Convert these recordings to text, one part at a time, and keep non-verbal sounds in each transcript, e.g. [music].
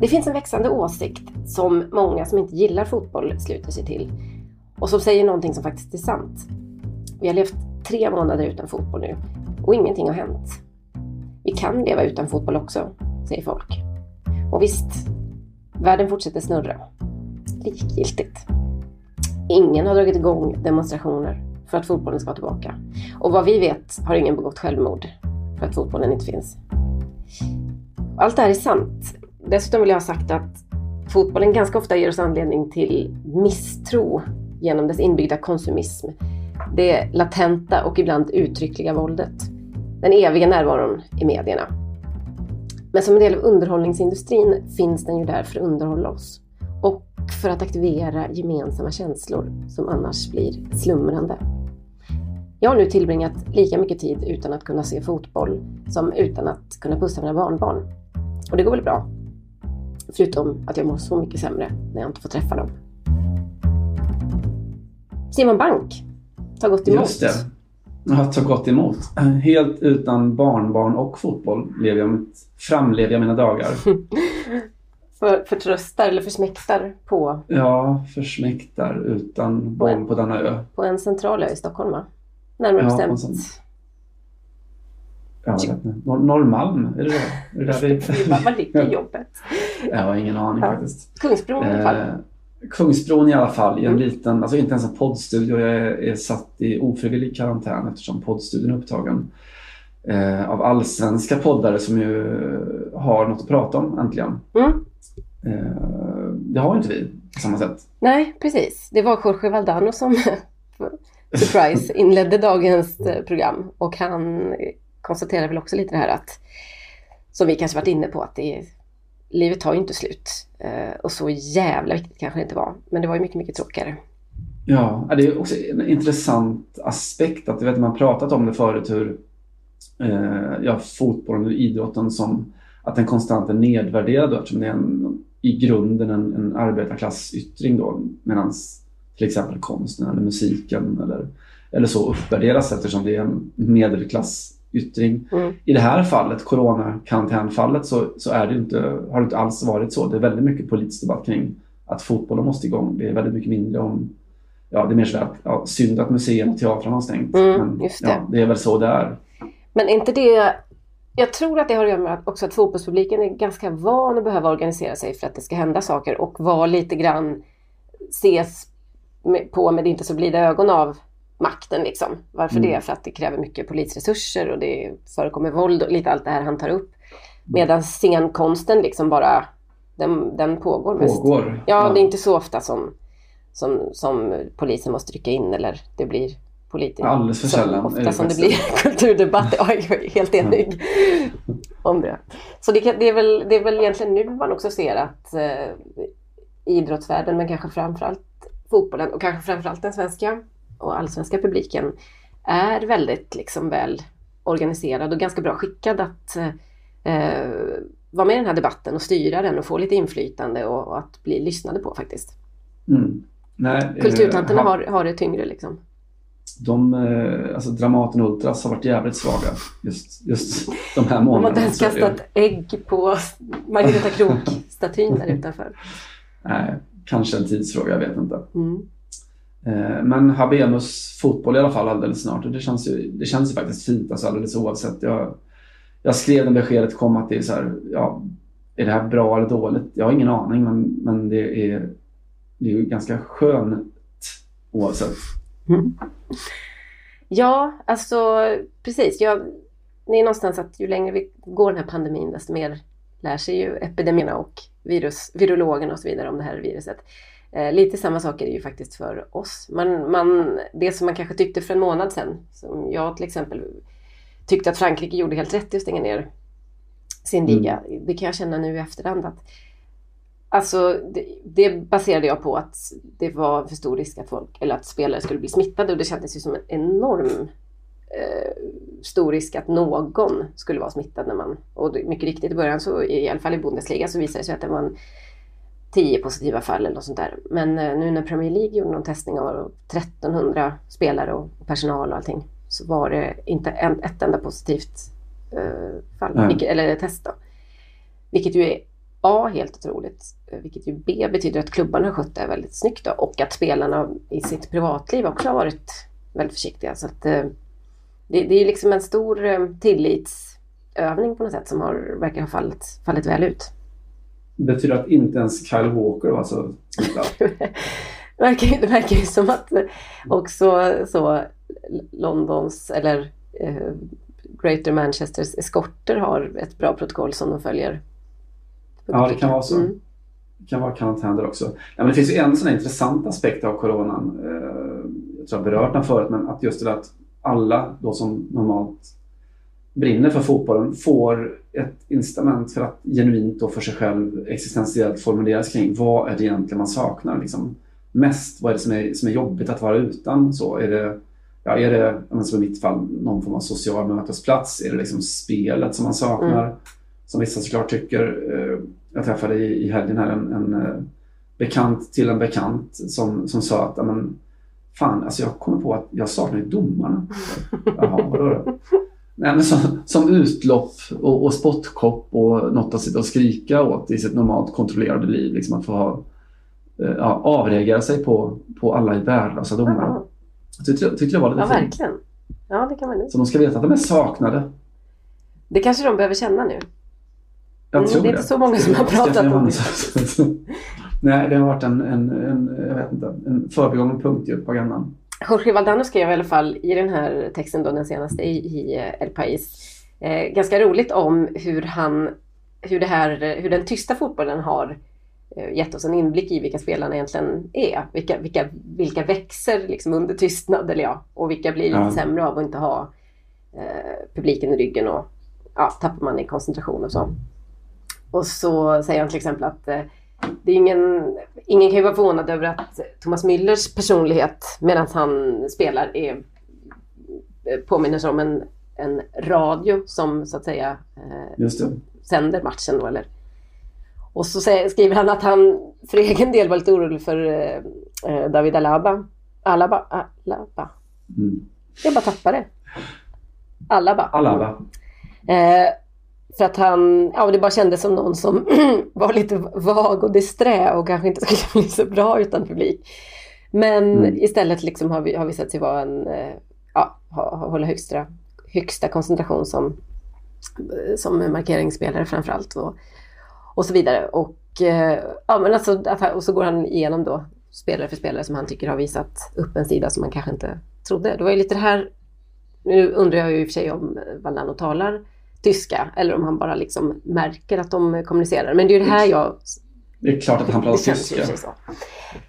Det finns en växande åsikt som många som inte gillar fotboll sluter sig till och som säger någonting som faktiskt är sant. Vi har levt tre månader utan fotboll nu och ingenting har hänt. Vi kan leva utan fotboll också, säger folk. Och visst, världen fortsätter snurra. Likgiltigt. Ingen har dragit igång demonstrationer för att fotbollen ska tillbaka. Och vad vi vet har ingen begått självmord för att fotbollen inte finns. Allt det här är sant. Dessutom vill jag ha sagt att fotbollen ganska ofta ger oss anledning till misstro genom dess inbyggda konsumism. Det latenta och ibland uttryckliga våldet. Den eviga närvaron i medierna. Men som en del av underhållningsindustrin finns den ju där för att underhålla oss. Och för att aktivera gemensamma känslor som annars blir slumrande. Jag har nu tillbringat lika mycket tid utan att kunna se fotboll som utan att kunna pussa mina barnbarn. Och det går väl bra. Förutom att jag mår så mycket sämre när jag inte får träffa dem. Simon Bank tar gott emot. Just det. Jag tar gott emot. Helt utan barnbarn och fotboll lever jag mitt, framlever jag mina dagar. [laughs] för, förtröstar eller försmäktar på? Ja, försmäktar utan barn på denna ö. På en central ö i Stockholm va? Närmare ja, bestämt. Nor Norrmalm, är det? Är det där vi... [laughs] Var ligger jobbet? Jag har ingen aning ja. faktiskt. Kungsbron i alla fall. Eh, Kungsbron i alla fall, i en mm. liten, alltså inte ens en poddstudio. Jag är, är satt i ofrivillig karantän eftersom poddstudion är upptagen. Eh, av allsvenska poddare som ju har något att prata om äntligen. Mm. Eh, det har inte vi på samma sätt. Nej, precis. Det var Jorge Valdano som [laughs] surprise inledde dagens eh, program och han konstaterar väl också lite det här att som vi kanske varit inne på att det är, livet tar ju inte slut. Eh, och så jävla viktigt kanske det inte var. Men det var ju mycket, mycket tråkigare. Ja, det är också en intressant aspekt att vet, man pratat om det förut hur eh, ja, fotbollen och idrotten som att den konstant är nedvärderad eftersom det är en, i grunden en, en arbetarklassyttring då medan till exempel konsten eller musiken eller, eller så uppvärderas eftersom det är en medelklass medelklassyttring. Mm. I det här fallet, coronakarantänfallet, så, så är det inte, har det inte alls varit så. Det är väldigt mycket politisk debatt kring att fotbollen måste igång. Det är väldigt mycket mindre om Ja, det är mer sådär ja, synd att museerna och teatrarna har stängt. Mm, men det. Ja, det är väl så det är. Men inte det jag tror att det har att göra med också att fotbollspubliken är ganska van att behöva organisera sig för att det ska hända saker och vara lite grann ses på med inte så blida ögon av makten. Liksom. Varför mm. det? För att det kräver mycket polisresurser och det förekommer våld och lite allt det här han tar upp. Medan scenkonsten liksom bara, den, den pågår mest. Pågår. Ja, ja, det är inte så ofta som, som, som polisen måste rycka in eller det blir politiker. Alldeles för sällan. Ofta som det blir [laughs] kulturdebatt. Ja, jag är helt enig om det. Så det, det, är väl, det är väl egentligen nu man också ser att eh, idrottsvärlden, men kanske framförallt fotbollen och kanske framförallt den svenska och allsvenska publiken är väldigt liksom väl organiserad och ganska bra skickad att eh, vara med i den här debatten och styra den och få lite inflytande och, och att bli lyssnade på faktiskt. Mm. Nej, Kulturtanterna har, har det tyngre liksom de, eh, alltså Dramaten Ultras har varit jävligt svaga just, just de här månaderna. De har inte ens kastat ägg på Margareta Krook-statyn där [laughs] utanför. Nej, kanske en tidsfråga, jag vet inte. Mm. Eh, men här Habemus fotboll i alla fall alldeles snart och det känns ju, det känns ju faktiskt fint alltså alldeles oavsett. Jag, jag skrev när beskedet kom att det är så här, ja, är det här bra eller dåligt? Jag har ingen aning men, men det är, det är ju ganska skönt oavsett. Mm. Ja, alltså precis. Jag, det är någonstans att ju längre vi går den här pandemin desto mer lär sig ju epidemierna och virus, virologerna och så vidare om det här viruset. Eh, lite samma sak är det ju faktiskt för oss. Man, man, det som man kanske tyckte för en månad sedan, som jag till exempel tyckte att Frankrike gjorde helt rätt i att stänga ner sin liga. Mm. Det kan jag känna nu i efterhand att Alltså det, det, baserade jag på att det var för stor risk att folk, eller att spelare skulle bli smittade och det kändes ju som en enorm eh, stor risk att någon skulle vara smittad när man, och mycket riktigt i början så i alla fall i Bundesliga så visade det sig att det var en 10 positiva fall eller något sånt där. Men eh, nu när Premier League gjorde någon testning av 1300 spelare och, personal och allting så var det inte en, ett enda positivt eh, fall, vilket, eller test då. Vilket ju är A helt otroligt, vilket ju B betyder att klubbarna har skött det väldigt snyggt då, och att spelarna i sitt privatliv också har varit väldigt försiktiga. Så att, det, det är liksom en stor tillitsövning på något sätt som har, verkar ha fallit, fallit väl ut. Betyder att inte ens Kyle Walker var så det, [laughs] verkar, det verkar ju som att också så Londons eller eh, Greater Manchesters eskorter har ett bra protokoll som de följer. Ja, det kan vara så. Mm. Det kan vara karantäner också. Ja, men det finns ju en sån intressant aspekt av coronan. Eh, jag tror jag berört den förut, men att just det att alla då som normalt brinner för fotbollen får ett incitament för att genuint då för sig själv existentiellt formuleras kring vad är det egentligen man saknar. Liksom, mest, vad är det som är, som är jobbigt att vara utan? Så är det, ja, är det som i mitt fall, någon form av social mötesplats? Är det liksom spelet som man saknar? Mm. Som vissa såklart tycker. Eh, jag träffade i, helgen här en, en eh, bekant till en bekant som, som sa att fan, alltså jag kommer på att jag saknar domarna. [laughs] Jaha, vadå då? Nej, men som, som utlopp och, och spottkopp och något att sitta och skrika åt i sitt normalt kontrollerade liv. Liksom att få ha, eh, ja, avreagera sig på, på alla i värdelösa domar. Ja. Tyckte, tyckte det var lite Ja, fint. verkligen. Ja, det kan man nu. Så de ska veta att de är saknade. Det kanske de behöver känna nu. Jag mm, tror det är inte så många som har pratat om det. [laughs] Nej, det har varit en, en, en, jag vet inte, en förbigången punkt på agendan. Jorge Valdano skrev i alla fall i den här texten, då, den senaste i, i eh, El País, eh, ganska roligt om hur, han, hur, det här, hur den tysta fotbollen har eh, gett oss en inblick i vilka spelarna egentligen är. Vilka, vilka, vilka växer liksom under tystnad, eller ja, och vilka blir lite ja. sämre av att inte ha eh, publiken i ryggen och ja, tappar man i koncentration och så. Och så säger han till exempel att eh, det är ingen, ingen kan ju vara förvånad över att Thomas Müllers personlighet medan han spelar är, eh, påminner sig om en, en radio som så att säga eh, sänder matchen. Då, eller. Och så skriver han att han för egen del var lite orolig för eh, eh David Alaba. Alaba? Alaba. Mm. Jag bara tappade det. Alaba. Alaba. Eh, för att han, ja det bara kändes som någon som [clears throat] var lite vag och disträ och kanske inte skulle [laughs] bli så bra utan publik. Men mm. istället liksom har, vi, har visat sig vara en, eh, ja, hålla högsta, högsta koncentration som, som markeringsspelare framförallt. Och, och så vidare. Och, eh, ja, men alltså, och så går han igenom då spelare för spelare som han tycker har visat upp en sida som man kanske inte trodde. Det var ju lite det här, nu undrar jag ju i och för sig om Valdano talar tyska eller om han bara liksom märker att de kommunicerar. Men det är ju det här jag... Det är klart att han pratar tyska.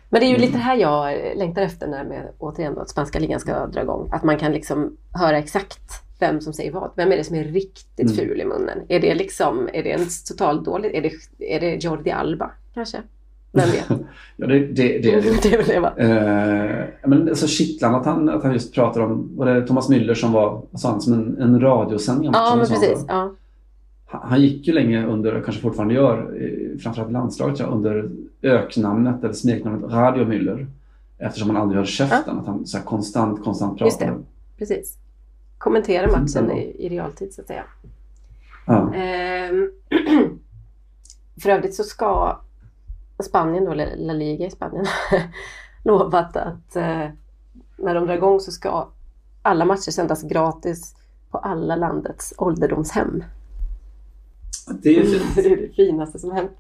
Men det är ju lite det här jag längtar efter när med, återigen då, att spanska ligan ska dra igång. Att man kan liksom höra exakt vem som säger vad. Vem är det som är riktigt mm. ful i munnen? Är det liksom, är det en total dålig, är det, är det Jordi Alba kanske? Vem vet? [laughs] ja, det, det, det det. är det [laughs] va? Eh, men alltså kittlande att han, att han just pratar om, var det Thomas Müller som var, sa han, som en, en radiosändning? Ja, men precis. Ja. Han gick ju länge under, kanske fortfarande gör, framförallt landslaget, ja, under öknamnet eller smeknamnet Radio Müller. Eftersom han aldrig höll käften, ja. att han så konstant, konstant pratade. Just det, precis. Kommentera matchen i, i realtid så att säga. Ja. Ehm, [clears throat] för övrigt så ska Spanien då, La Liga i Spanien, [laughs] lovat att eh, när de drar igång så ska alla matcher sändas gratis på alla landets ålderdomshem. Det är [laughs] fint. det är det finaste som hänt.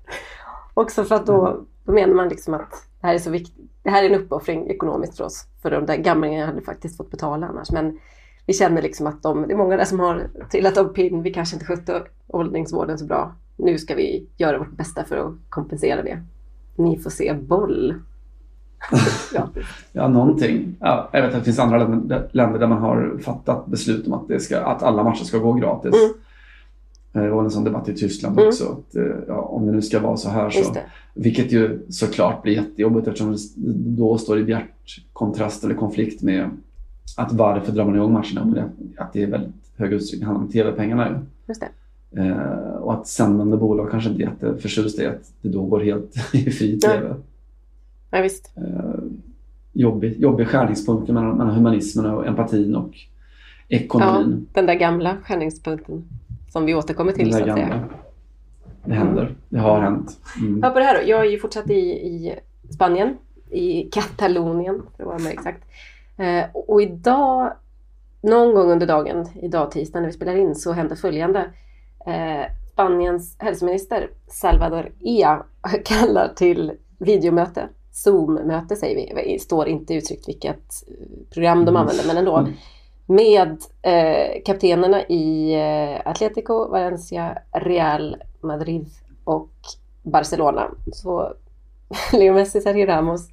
Också för att då, då menar man liksom att det här är så viktigt. Det här är en uppoffring ekonomiskt för oss. För de där gamlingarna hade faktiskt fått betala annars. Men vi känner liksom att de, det är många där som har trillat av pinn. Vi kanske inte skötte åldringsvården så bra. Nu ska vi göra vårt bästa för att kompensera det ni får se boll. [laughs] ja. ja, någonting. Ja, jag vet att det finns andra länder där man har fattat beslut om att, det ska, att alla matcher ska gå gratis. Mm. Eh, det var en sån debatt i Tyskland mm. också. Att, eh, ja, om det nu ska vara så här så. Vilket ju såklart blir jättejobbigt eftersom det då står i bjärt kontrast eller konflikt med att varför drar man igång matcherna? Att det är väldigt hög utsträckning handlar om tv-pengarna. Just det. Eh, och att sändande bolag kanske inte är jätteförtjust i att det då går helt [laughs] i fri TV. Ja, ja visst. Eh, jobbig, jobbig skärningspunkt mellan, mellan humanismen och empatin och ekonomin. Ja, den där gamla skärningspunkten som vi återkommer till så att säga. Det händer. det har hänt. Mm. Hör på det här då. Jag är ju fortsatt i, i Spanien, i Katalonien för att vara mer exakt. Eh, och idag, någon gång under dagen, idag tisdag när vi spelar in, så hände följande. Eh, Spaniens hälsominister Salvador Ia [laughs] kallar till videomöte, Zoom-möte säger vi, det står inte uttryckt vilket program de använder men ändå, mm. med eh, kaptenerna i eh, Atletico, Valencia, Real Madrid och Barcelona. Så [laughs] Leo Messi, Sergio Ramos,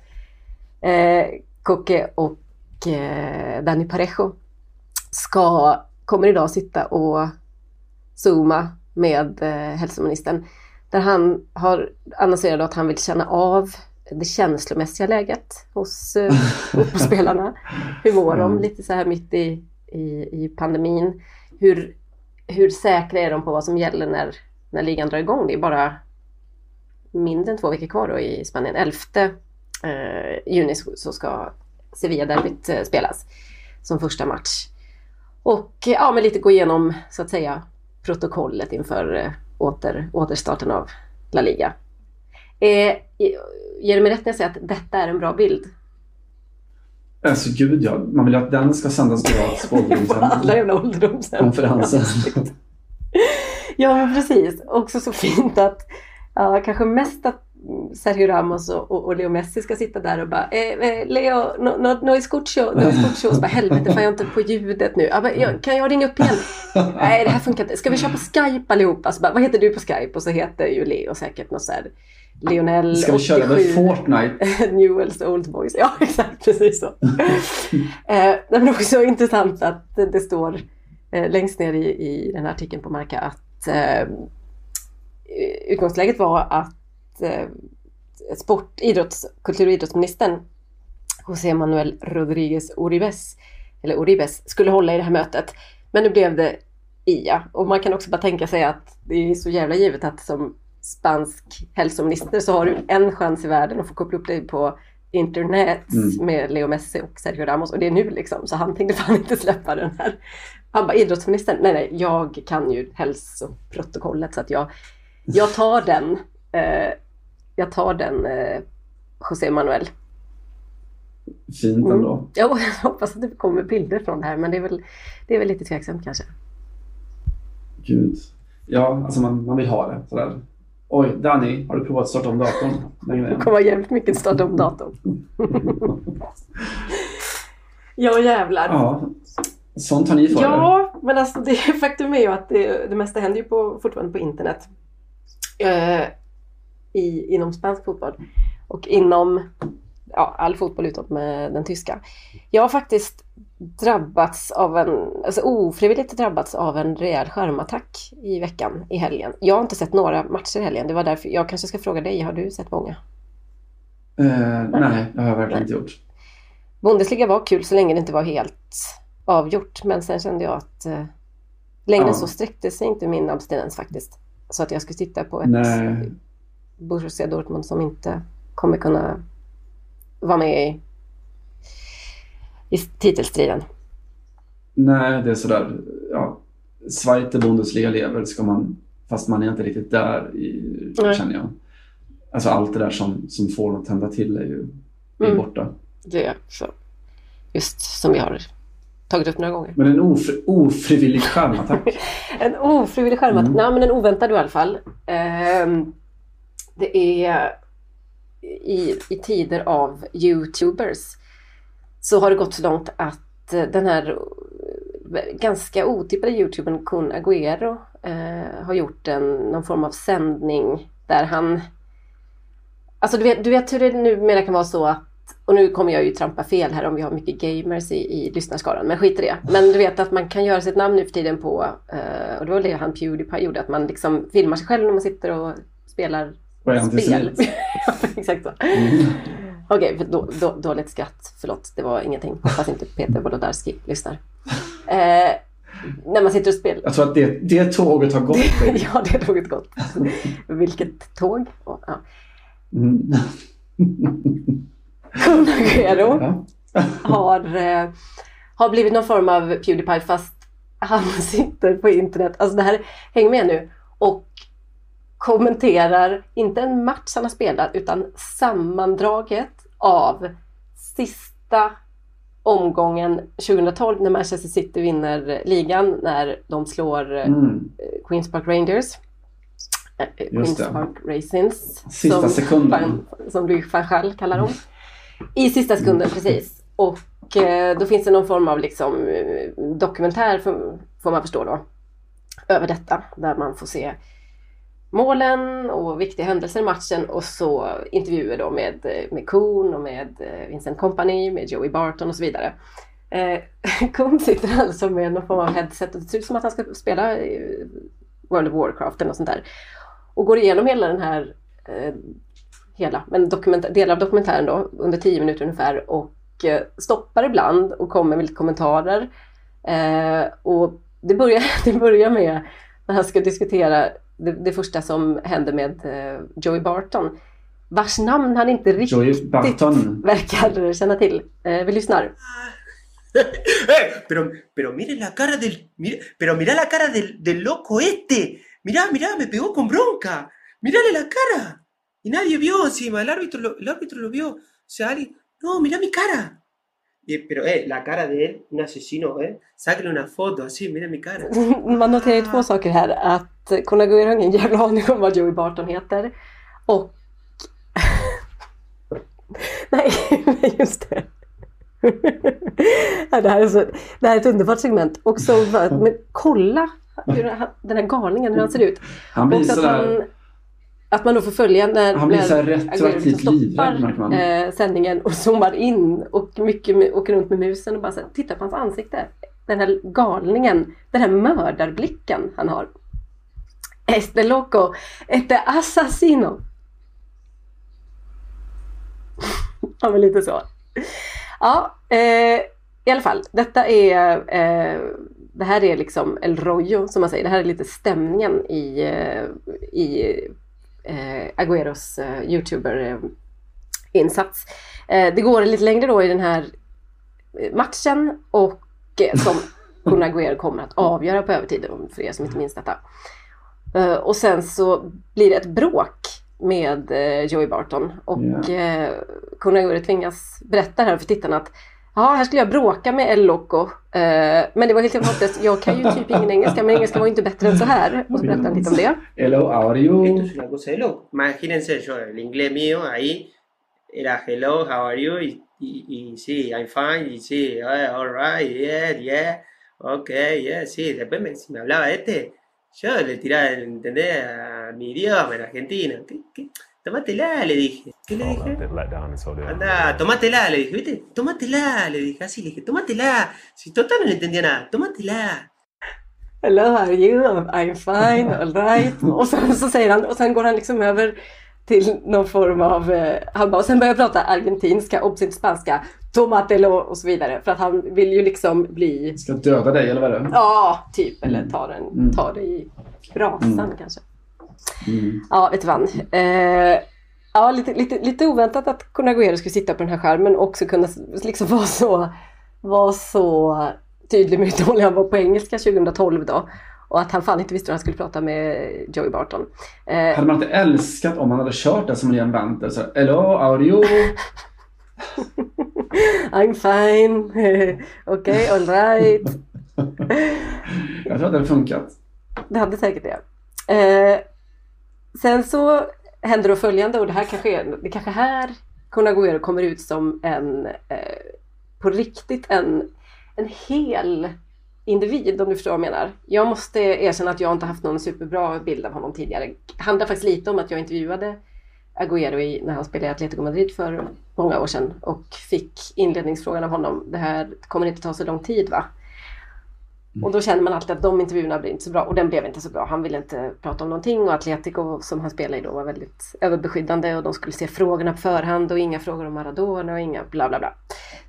eh, Coque och eh, Dani Parejo ska, kommer idag sitta och zooma med eh, hälsoministern. Där han har annonserat att han vill känna av det känslomässiga läget hos eh, fotbollsspelarna. [laughs] Hur mår de lite så här mitt i, i, i, pandemin? Hur, hur säkra är de på vad som gäller när, när ligan drar igång? Det är bara mindre än två veckor kvar då i Spanien. 11 eh, juni så ska Sevilla-derbyt eh, spelas som första match. Och ja, men lite gå igenom så att säga protokollet inför eh, åter, återstarten av La Liga. Eh, ger du mig rätt när jag säger att detta är en bra bild? Alltså gud ja, man vill ju att den ska sändas gratis på [laughs] ålderdomshem. på alla jävla ålderdomshem. Konferensen. ja men precis. Också så fint att, ja, kanske mest att Sergio Ramos och, och, Leo Messi ska sitta där och bara eh, eh Leo, no, no, no escucho, no escucho. Och så bara helvete får jag inte på ljudet nu. Ja, bara, jag, kan jag ringa upp igen? Nej det här funkar inte. Ska vi köra på Skype allihopa? Så bara, vad heter du på Skype? Och så heter ju Leo säkert något så här Lionel Ska vi 87, köra med Fortnite? [laughs] Newells Old Boys. Ja [laughs] exakt, precis så. eh, det är också intressant att det står eh, längst ner i, i den här artikeln på Marca att eh, utgångsläget var att eh, sport, idrotts, kultur och idrottsministern José Manuel Rodríguez Uribes, eller Uribes skulle hålla i det här mötet. Men nu blev det IA och man kan också bara tänka sig att det är så jävla givet att som spansk hälsominister så har du en chans i världen att få koppla upp dig på internet mm. med Leo Messi och Sergio Ramos och det är nu liksom. Så han tänkte fan inte släppa den här. Han bara idrottsministern, nej nej jag kan ju hälsoprotokollet så att jag, jag tar den. Eh, jag tar den eh, José Manuel. Fint ändå. Mm. [laughs] Ja, jag hoppas att det kommer bilder från det här men det är väl, det är väl lite tveksamt kanske. Gud. Ja, alltså man, man vill ha det sådär. Oj, Danny, har du provat att starta om datorn? Det kommer vara jävligt mycket starta om datorn. [laughs] ja, jävlar. Ja, sånt har ni för Ja, er. men alltså det [laughs] faktum är ju att det, det mesta händer ju på, fortfarande på internet. Uh, i, inom spansk fotboll. Och inom ja, all fotboll utom med den tyska. Jag har faktiskt drabbats av en, alltså ofrivilligt drabbats av en rejäl skärmattack i veckan, i helgen. Jag har inte sett några matcher i helgen. Det var därför, jag kanske ska fråga dig, har du sett många? Uh, nej, det har jag verkligen nej. inte gjort. Bundesliga var kul så länge det inte var helt avgjort. Men sen kände jag att uh, längre ja. så sträckte sig inte min abstinens faktiskt. Så att jag skulle titta på ett nej. Borussia Dortmund som inte kommer kunna vara med i, i titelstriden. Nej, det är sådär. Ja, Zweite Bundesliga lever ska man, fast man är inte riktigt där i, känner jag. Alltså allt det där som, som får något att hända till är ju är mm. borta. Det är så. Just som vi har tagit upp några gånger. Men en ofri, ofrivillig skärmattack? [laughs] en ofrivillig skärmattack? Mm. Nej, men en oväntad i alla fall. Um, det är i, i tider av Youtubers så har det gått så långt att eh, den här eh, ganska otippade Youtubern Kun Agüero eh, har gjort en, någon form av sändning där han Alltså du vet, du vet hur det numera kan vara så att och nu kommer jag ju trampa fel här om vi har mycket gamers i, i lyssnarskaran, men skit i det. Men du vet att man kan göra sitt namn nu för tiden på, eh, och det var det han Pewdiepie gjorde, att man liksom filmar sig själv när man sitter och spelar spel. [laughs] Exakt så. Mm. Okej, okay, då, då, dåligt skratt. Förlåt, det var ingenting. Hoppas inte Peter Wolodarski lyssnar. Eh, när man sitter och spelar. Jag tror att det, det tåget har gått. [laughs] ja, det tåget gått. Vilket tåg? Oh, ja. Mm. Kun har, eh, har blivit någon form av Pewdiepie fast han sitter på internet. Alltså det här, häng med nu. Och kommenterar inte en match han har spelat utan sammandraget av sista omgången 2012 när Manchester City vinner ligan när de slår mm. Queens Park Rangers. Queens Park Racings. Sista som, sekunden. Som Louis van Gaal kallar dem. I sista sekunden, precis. Och eh, då finns det någon form av liksom, dokumentär, får man förstå då, över detta. Där man får se målen och viktiga händelser i matchen och så intervjuer då med, med Kuhn och med eh, Vincent Company, med Joey Barton och så vidare. Eh, [laughs] Kuhn sitter alltså med någon form av headset och det ser ut som att han ska spela World of Warcraft eller något sånt där. Och går igenom hela den här eh, hela, men delar av dokumentären då under tio minuter ungefär och eh, stoppar ibland och kommer med lite kommentarer. Eh, och det börjar, [laughs] det börjar med när han ska diskutera det, det första som hände med eh, Joey Barton vars namn han inte riktigt verkar känna till. Eh, vi lyssnar. [laughs] eh, pero, pero mire la cara del, mire, pero mira la cara del, del loco este. Mirá, mirá, me pegó con bronca. Mirale la cara. Y nadie vio encima, el árbitro lo, el árbitro lo vio. O sea, alguien, no, mirá mi cara. Y, pero eh, la cara de él, un asesino, eh, sáquenle una foto así, mira mi cara. [laughs] Man noterar två saker här. Att Konaguer har ingen jävla aning om vad Joey Barton heter. Och... [laughs] Nej, [laughs] just det. det, här är så, det här är ett underbart segment. Och så, men kolla hur den här galningen, hur han ser ut. Han blir sådär att man då får följa när, han blir när retroaktivt stoppar eh, sändningen och zoomar in och mycket åker runt med musen och bara så här, tittar på hans ansikte. Den här galningen, den här mördarblicken han har. Este loco, este assassino. [laughs] ja men lite så. Ja, eh, i alla fall. Detta är eh, det här är liksom El Rollo som man säger. Det här är lite stämningen i, eh, i eh, Agüeros eh, Youtuber-insats. Eh, det går lite längre då i den här eh, matchen och eh, som [laughs] Kun Agüero kommer att avgöra på övertid för er som inte minns detta. Eh, och sen så blir det ett bråk med Joey Barton och yeah. Kun Agüero tvingas berätta här för tittarna att Ja, här skulle jag bråka med El Loco. Eh, men det var helt. Jag kan ju typ ingen engelska, men engelska var inte bättre än så här. Och så berättade han lite om det. Hello, how are you? Esto es una cosa de loco. Imagínense, yo, el inglés mío ahí era hello, how are you? Y, y, y sí, I'm fine. Y sí, oh, all right, yeah, yeah. Ok, yeah, sí. Después me, si me hablaba este, yo le tiraba, ¿entendés? A mi idioma en Argentina. ¿Qué, qué? Tómatela, le dije. ¿Qué le dije? Anda, tómatela, le dije, ¿viste? Tómatela, le dije, así le dije, tómatela. Si total no le entendía nada, tómatela. Hello, how are you? I'm fine, all right. [laughs] Och sen så säger han, och sen går han liksom över till någon form av, eh, han bara, och sen börjar jag prata argentinska, obsitt spanska, tomatelo och så vidare. För att han vill ju liksom bli... Ska döda dig eller vad är det? Ja, typ. Eller ta, den, mm. ta det i brasan mm. kanske. Mm. Ja, vet du vad. Eh, ja, lite, lite, lite oväntat att Kun Agüero skulle sitta på den här skärmen och också kunna liksom [laughs] vara så, vara så tydlig med hur dålig han var på engelska 2012 då. Och att han fan inte visste hur han skulle prata med Joey Barton. Eh, hade man inte älskat om han hade kört det som en Banter? Så, Hello, you? [laughs] I'm fine. Okej, [laughs] okay, alright. Jag tror att det hade funkat. Det hade säkert det. Eh, Sen så händer då följande och det här kanske är, det kanske här Kun Agüero kommer ut som en, eh, på riktigt en, en hel individ om du förstår vad jag menar. Jag måste erkänna att jag inte haft någon superbra bild av honom tidigare. Det handlar faktiskt lite om att jag intervjuade Agüero i, när han spelade i Atletico Madrid för många år sedan och fick inledningsfrågan av honom. Det här kommer inte ta så lång tid va? Mm. Och då känner man alltid att de intervjuerna blir inte så bra. Och den blev inte så bra. Han ville inte prata om någonting. Och Atletico som han spelade i då var väldigt överbeskyddande. Och de skulle se frågorna på förhand. Och inga frågor om Maradona och inga bla bla bla.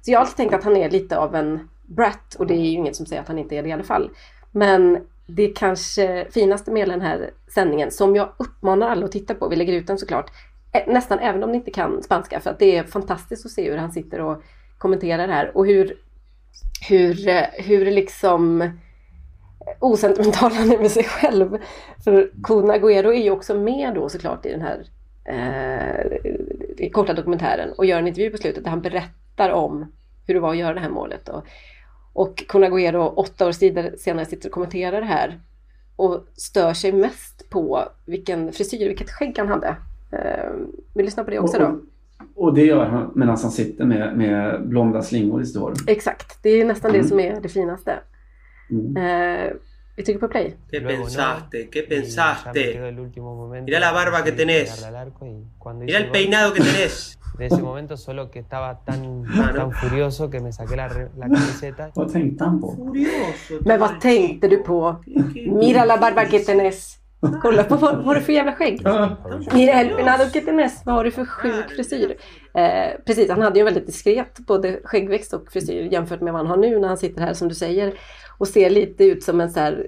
Så jag har alltid tänkt att han är lite av en brat. Och det är ju inget som säger att han inte är det i alla fall. Men det kanske finaste med den här sändningen som jag uppmanar alla att titta på, vi lägger ut den såklart, nästan även om ni inte kan spanska. För att det är fantastiskt att se hur han sitter och kommenterar det här. Och hur hur, hur liksom osentimental han är med sig själv. För Kun Agüero är ju också med då såklart i den här eh, korta dokumentären och gör en intervju på slutet där han berättar om hur det var att göra det här målet. Och, och Kun Agüero åtta år senare sitter och kommenterar det här och stör sig mest på vilken frisyr, vilket skägg han hade. Eh, vi lyssnar på det också då. Och det gör han medan han sitter med, med blonda slingor i hår. Exakt, det är nästan mm. det som är det finaste. Mm. Eh, vi trycker på play. ¿Qué pensaste? ¿Qué pensaste? Mira la barba que tenés. Mira el peinado que tenés. De ese momento solo que estaba tan, [laughs] tan furioso que me saqué la, la camiseta. Vad tänkte han på? Furioso. Men vad tänkte du på? Mira la barba que tenés. [laughs] Kolla på vad, vad har du för jävla skägg? Mira el peinado que tenés. Vad har du för sjuk frisyr? Eh, precis, han hade ju väldigt diskret både skäggväxt och frisyr jämfört med vad han har nu när han sitter här som du säger och ser lite ut som en så här,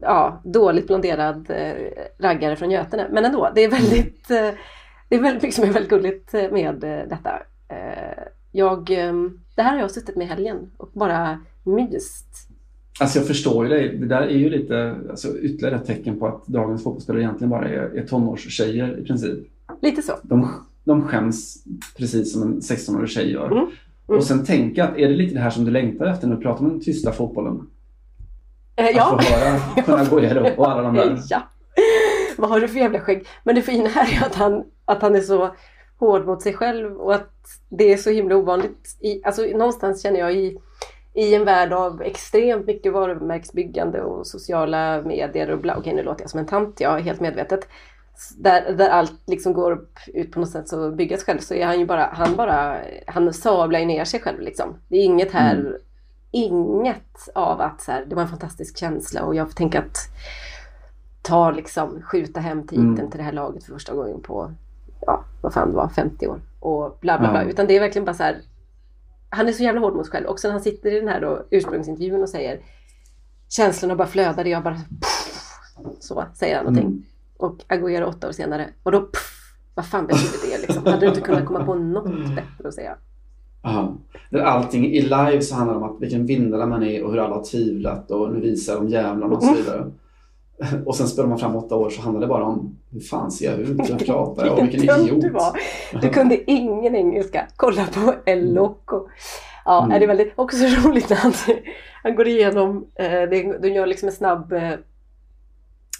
ja, dåligt blonderad eh, raggare från Götene. Men ändå, det är väldigt, eh, det är väldigt mycket som är väldigt gulligt med eh, detta. Eh, jag, det här har jag suttit med i helgen och bara myst. Alltså jag förstår ju dig. Det där är ju lite alltså ytterligare ett tecken på att dagens fotbollsspelare egentligen bara är, är tonårstjejer i princip. Lite så. De, de skäms precis som en 16-årig tjej gör. Mm. Mm. Och sen tänka att är det lite det här som du längtar efter när du pratar om den tysta fotbollen? Eh, ja. Att få höra [laughs] kunna gå igenom och alla de där. Ja. Vad har du för jävla skägg? Men det fina här är att han, att han är så hård mot sig själv och att det är så himla ovanligt. I, alltså, någonstans känner jag i, i en värld av extremt mycket varumärkesbyggande och sociala medier och bla. Okej, nu låter jag som en tant, jag är helt medvetet där, där allt liksom går ut på något sätt så byggas själv så är han ju bara, han bara, han sablar ju ner sig själv liksom. Det är inget här, mm. inget av att så här, det var en fantastisk känsla och jag får tänka att ta liksom, skjuta hem titeln mm. till det här laget för första gången på, ja, vad fan det var, 50 år och bla bla bla. Ja. Utan det är verkligen bara så här, han är så jävla hård mot sig själv. Också när han sitter i den här då, ursprungsintervjun och säger känslorna bara flödar, jag bara pff, så säger han någonting. Mm och Agüero åtta år senare. Och då, pff, vad fan betyder det liksom? Hade du inte kunnat komma på något bättre att säga? Ja. Allting i live så handlar det om att vilken vinnare man är och hur alla har tvivlat och nu visar de jävlarna och så vidare. [laughs] Och sen spelar man fram åtta år så handlar det bara om hur fan ser jag ut? Hur pratar [laughs] jag? Och vilken idiot. Du, var. du kunde ingen engelska. Kolla på El Loco. Ja, mm. är det väldigt också så [laughs] roligt när han, han går igenom, eh, de gör liksom en snabb eh,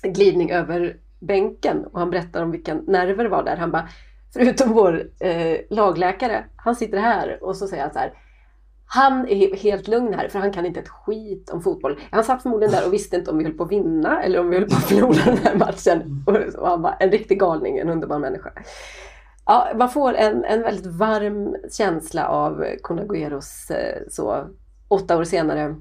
glidning över bänken och han berättar om vilka nerver det var där. Han bara, förutom vår eh, lagläkare, han sitter här och så säger han så här. Han är helt lugn här för han kan inte ett skit om fotboll. Han satt förmodligen där och visste inte om vi höll på att vinna eller om vi höll på att förlora den här matchen. Och han var en riktig galning, en underbar människa. Ja, man får en, en väldigt varm känsla av Conagueros eh, så åtta år senare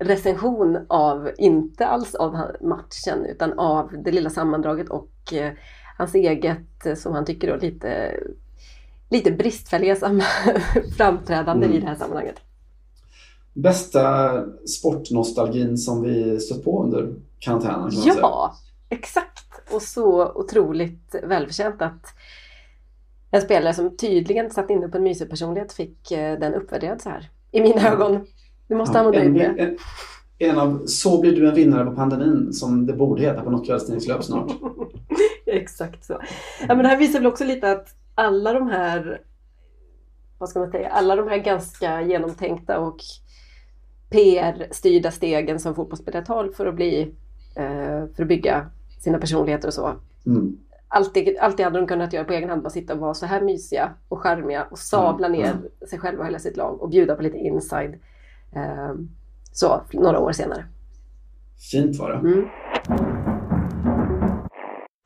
recension av, inte alls av matchen, utan av det lilla sammandraget och eh, hans eget, eh, som han tycker då, lite, lite bristfälliga [laughs] framträdande mm. i det här sammanhanget. Bästa sportnostalgin som vi stött på under karantänen? ja, säga. exakt! Och så otroligt välförtjänt att en spelare som tydligen satt inne på en mysig personlighet fick eh, den uppvärderad så här. I mina mm. ögon. Du måste ja, använda en, det. En, en av Så blir du en vinnare på pandemin som det borde heta på något kvällstidningslöp snart. [laughs] Exakt så. Ja, men det här visar väl också lite att alla de här vad ska man säga, alla de här ganska genomtänkta och PR-styrda stegen som fotbollsspelare tar för att bli eh, för att bygga sina personligheter och så. Mm. Alltid, alltid hade de kunnat göra på egen hand, bara sitta och vara så här mysiga och charmiga och sabla mm. ner mm. sig själva och hela sitt lag och bjuda på lite inside Ehm, så, några år senare. Fint var det. Mm.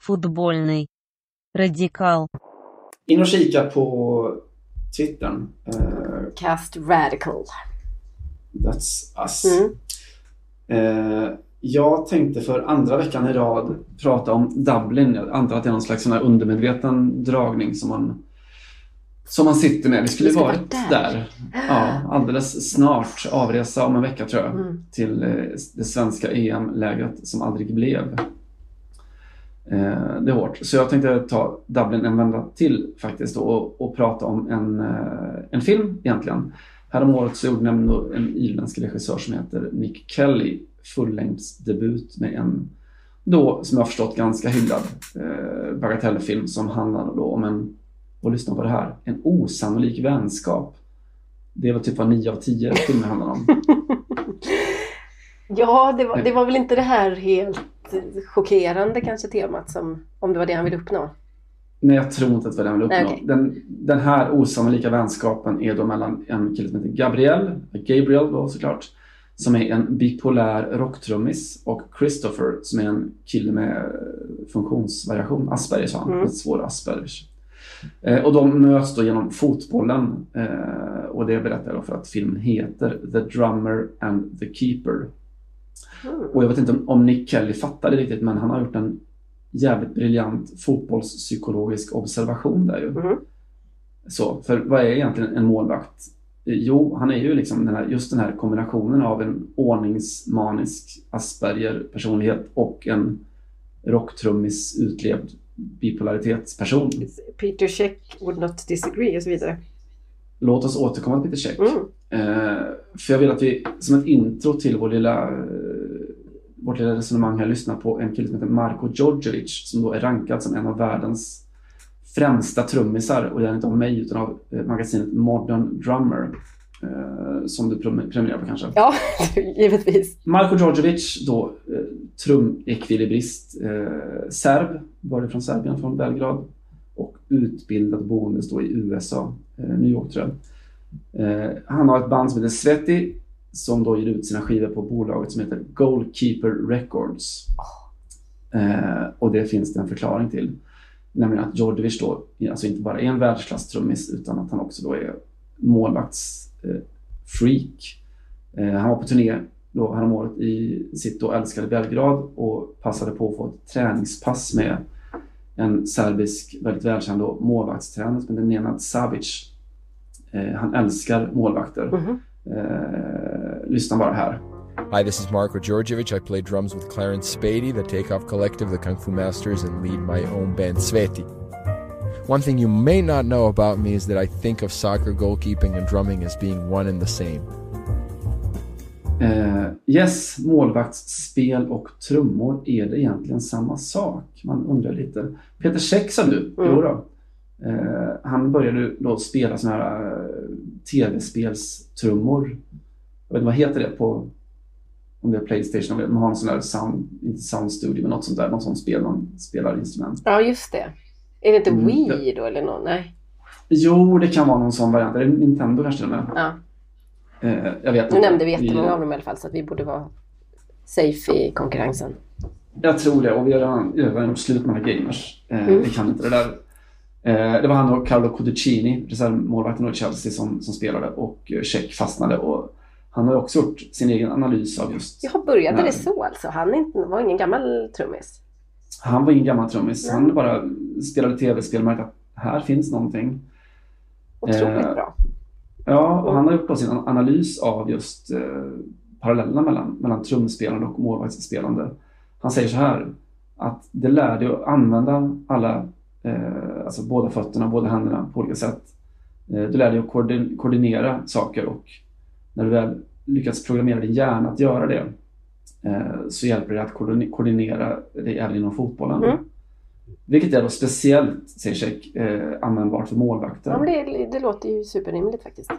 Fotbollny. Radikal. In och kika på Twittern. Uh, Cast Radical. That's us. Mm. Uh, jag tänkte för andra veckan i rad prata om Dublin. Jag antar att det är någon slags sån här undermedveten dragning som man som man sitter med. Vi skulle vi varit där. där. Ja, alldeles snart. Avresa om en vecka tror jag. Mm. Till eh, det svenska EM-lägret som aldrig blev. Eh, det är hårt. Så jag tänkte ta Dublin en vända till faktiskt och, och prata om en, eh, en film egentligen. Häromåret så gjorde nämligen en irländsk regissör som heter Nick Kelly fullängdsdebut med en då, som jag har förstått, ganska hyllad eh, bagatellfilm som handlar då om en, och lyssna på det här, en osannolik vänskap. Det var typ vad 9 av 10 filmer handlar om. [laughs] Ja, det var, det var väl inte det här helt chockerande kanske temat som om det var det han ville uppnå. Nej, jag tror inte att det var det han ville uppnå. Okej. den, den här osannolika vänskapen är då mellan en kille som heter Gabriel, Gabriel då såklart, som är en bipolär rocktrummis och Christopher som är en kille med eh, funktionsvariation, Aspergers har han, Mm. svår Aspergers. Eh, och de möts då genom fotbollen eh, och det berättar jag då för att filmen heter The Drummer and the Keeper. Mm. Och jag vet inte om, om Nick Kelly fattade riktigt men han har gjort en jävligt briljant fotbollspsykologisk observation där ju. Mhm. Så, för vad är egentligen en målvakt? Jo, han är ju liksom den här, just den här kombinationen av en ordningsmanisk Asperger-personlighet och en rocktrummis utlevd bipolaritetsperson. Peter Check would not disagree och så vidare. Låt oss återkomma till Peter Check. Mm. Eh, för jag vill att vi som ett intro till vår lilla, eh, vårt lilla resonemang här lyssnar på en kille som heter Marko Djordjevic som då är rankad som en av världens främsta trummisar och det är inte av mig utan av eh, magasinet Modern Drummer eh, som du prenumererar på kanske. Ja, [laughs] givetvis. Marko Djordjevic då eh, trumekvilibrist, serb, började från Serbien, från Belgrad och utbildad boende då i USA, New York tror jag. Han har ett band som heter Sveti som då ger ut sina skivor på bolaget som heter Goalkeeper Records. Eh, och det finns det en förklaring till. Nämligen att Djordjevic då alltså inte bara är en världsklasstrummis utan att han också då är målvaktsfreak. Eh, eh, han var på turné då häromåret i sitt då älskade Belgrad och passade på att få ett träningspass med en serbisk, väldigt välkänd då, målvaktstränare som heter Nenad Savic. Eh, han älskar målvakter. Mhm. Eh, lyssna bara här. Hi, this is Marco Georgievich. I play drums with Clarence Spady, the Takeoff Collective, the Kung Fu Masters, and lead my own band Sveti. One thing you may not know about me is that I think of soccer goalkeeping and drumming as being one and the same. Eh, yes, målvaktsspel och trummor, är det egentligen samma sak? Man undrar lite. Peter Käck sa du? Mm. Jo då. Eh, han började då spela såna här eh, tv-spelstrummor. Jag vet inte vad heter det på om det är Playstation, man har en sån där sound, inte sound studio men något sånt där, något sånt spel man spelar instrument. Ja, just det. Är det inte Mm, Wii då eller någon? Nej. Jo, det kan vara någon sån variant. Är det Nintendo kanske till och med? Ja. Eh, jag vet Nu inte. nämnde vi jättemånga av dem i alla fall så att vi borde vara safe i konkurrensen. Jag tror det och vi har redan, redan slut med gamers. Eh, Mm. Vi kan inte det där. Eh, det var han och Carlo Codicini, reservmålvakten i Chelsea, som, som spelade och eh, Check fastnade. Och han har också gjort sin egen analys av just... Jaha, började Nej. det så alltså? Han inte, var ingen gammal trummis? Han var ingen gammal trummis. Nej. Han bara spelade tv-spel och att här finns någonting. Otroligt Eh, bra. Ja, och han har gjort sin analys av just eh, parallellerna mellan, mellan trumspelande och målvaktsspelande. Han säger så här att det lär dig att använda alla, eh, alltså båda fötterna, båda händerna på olika sätt. Eh, du lär dig att koordin- koordinera saker och när du väl lyckats programmera din hjärna att göra det eh, så hjälper det att koordin- koordinera det även inom fotbollen. Mm. Vilket är då speciellt, säger Check, eh, användbart för målvakter. Ja, det, det låter ju superrimligt faktiskt.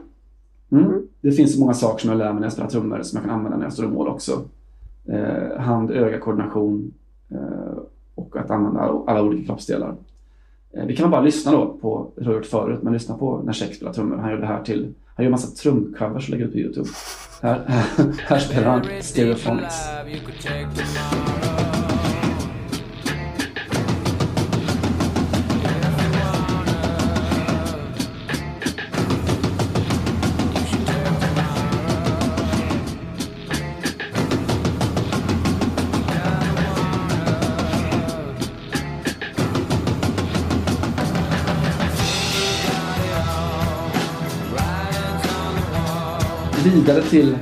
Mm. Mm. Det finns så många saker som jag lär mig när jag spelar trummor som jag kan använda när jag står i mål också. Eh, hand-öga-koordination eh, och att använda alla, alla olika kroppsdelar. Eh, vi kan bara lyssna då på, det har jag gjort förut, men lyssna på när Shake spelar trummor. Han gör det här till, han gör massa trumcovers och lägger ut på Youtube. Här, [laughs] här spelar han Stereophonics. Vidare till,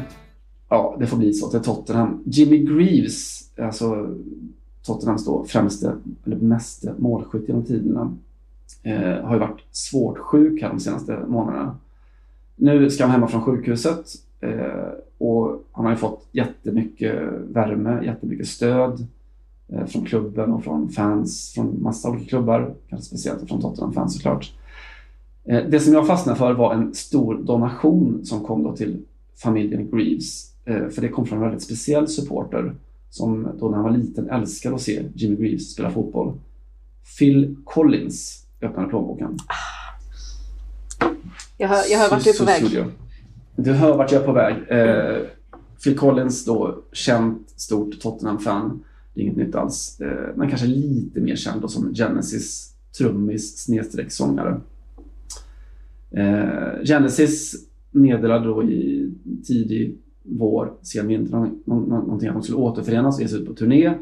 ja det får bli så, till Tottenham. Jimmy Greaves, alltså Tottenhams då främste, eller meste målskytt genom tiderna, eh, har ju varit svårt sjuk här de senaste månaderna. Nu ska han hemma från sjukhuset eh, och han har ju fått jättemycket värme, jättemycket stöd eh, från klubben och från fans från massa olika klubbar. Kanske speciellt från Tottenham-fans såklart. Eh, det som jag fastnade för var en stor donation som kom då till familjen Greaves. Eh, för det kom från en väldigt speciell supporter som då när han var liten älskade att se Jimmy Greaves spela fotboll. Phil Collins öppnade plånboken. Jag hör, jag hör vart du är på väg. Du hör vart jag är på väg. Eh, Phil Collins då, känt stort Tottenham-fan. Det är inget nytt alls. Eh, men kanske lite mer känd då som Genesis trummis snedstreck sångare. Eh, Genesis meddelade då i tidig vår, sen vinter, nå- nå- någonting att de skulle återförenas och ge sig ut på turné.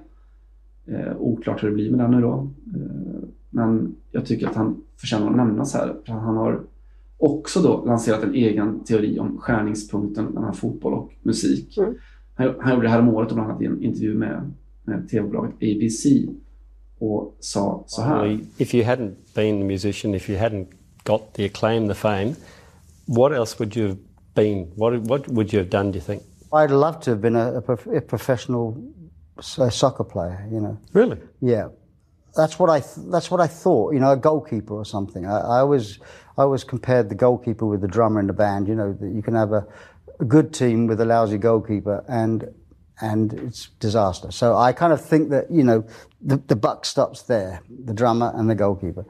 Eh, oklart hur det blir med den nu då. Eh, men jag tycker att han förtjänar att nämnas här. För han har också då lanserat en egen teori om skärningspunkten mellan fotboll och musik. Mm. Han, han gjorde det här om året bland annat i en intervju med, med tv-bolaget ABC och sa så här. Well, if you hadn't been a musician, if you hadn't got the acclaim, the fame, what else would you have been? What, what would you have done, do you think? I'd love to have been a, a, prof- a professional soccer player, you know. Really? Yeah, that's what I th- that's what I thought. You know, a goalkeeper or something. I, I always I always compared the goalkeeper with the drummer in the band. You know, that you can have a, a good team with a lousy goalkeeper, and and it's disaster. So I kind of think that you know the the buck stops there, the drummer and the goalkeeper.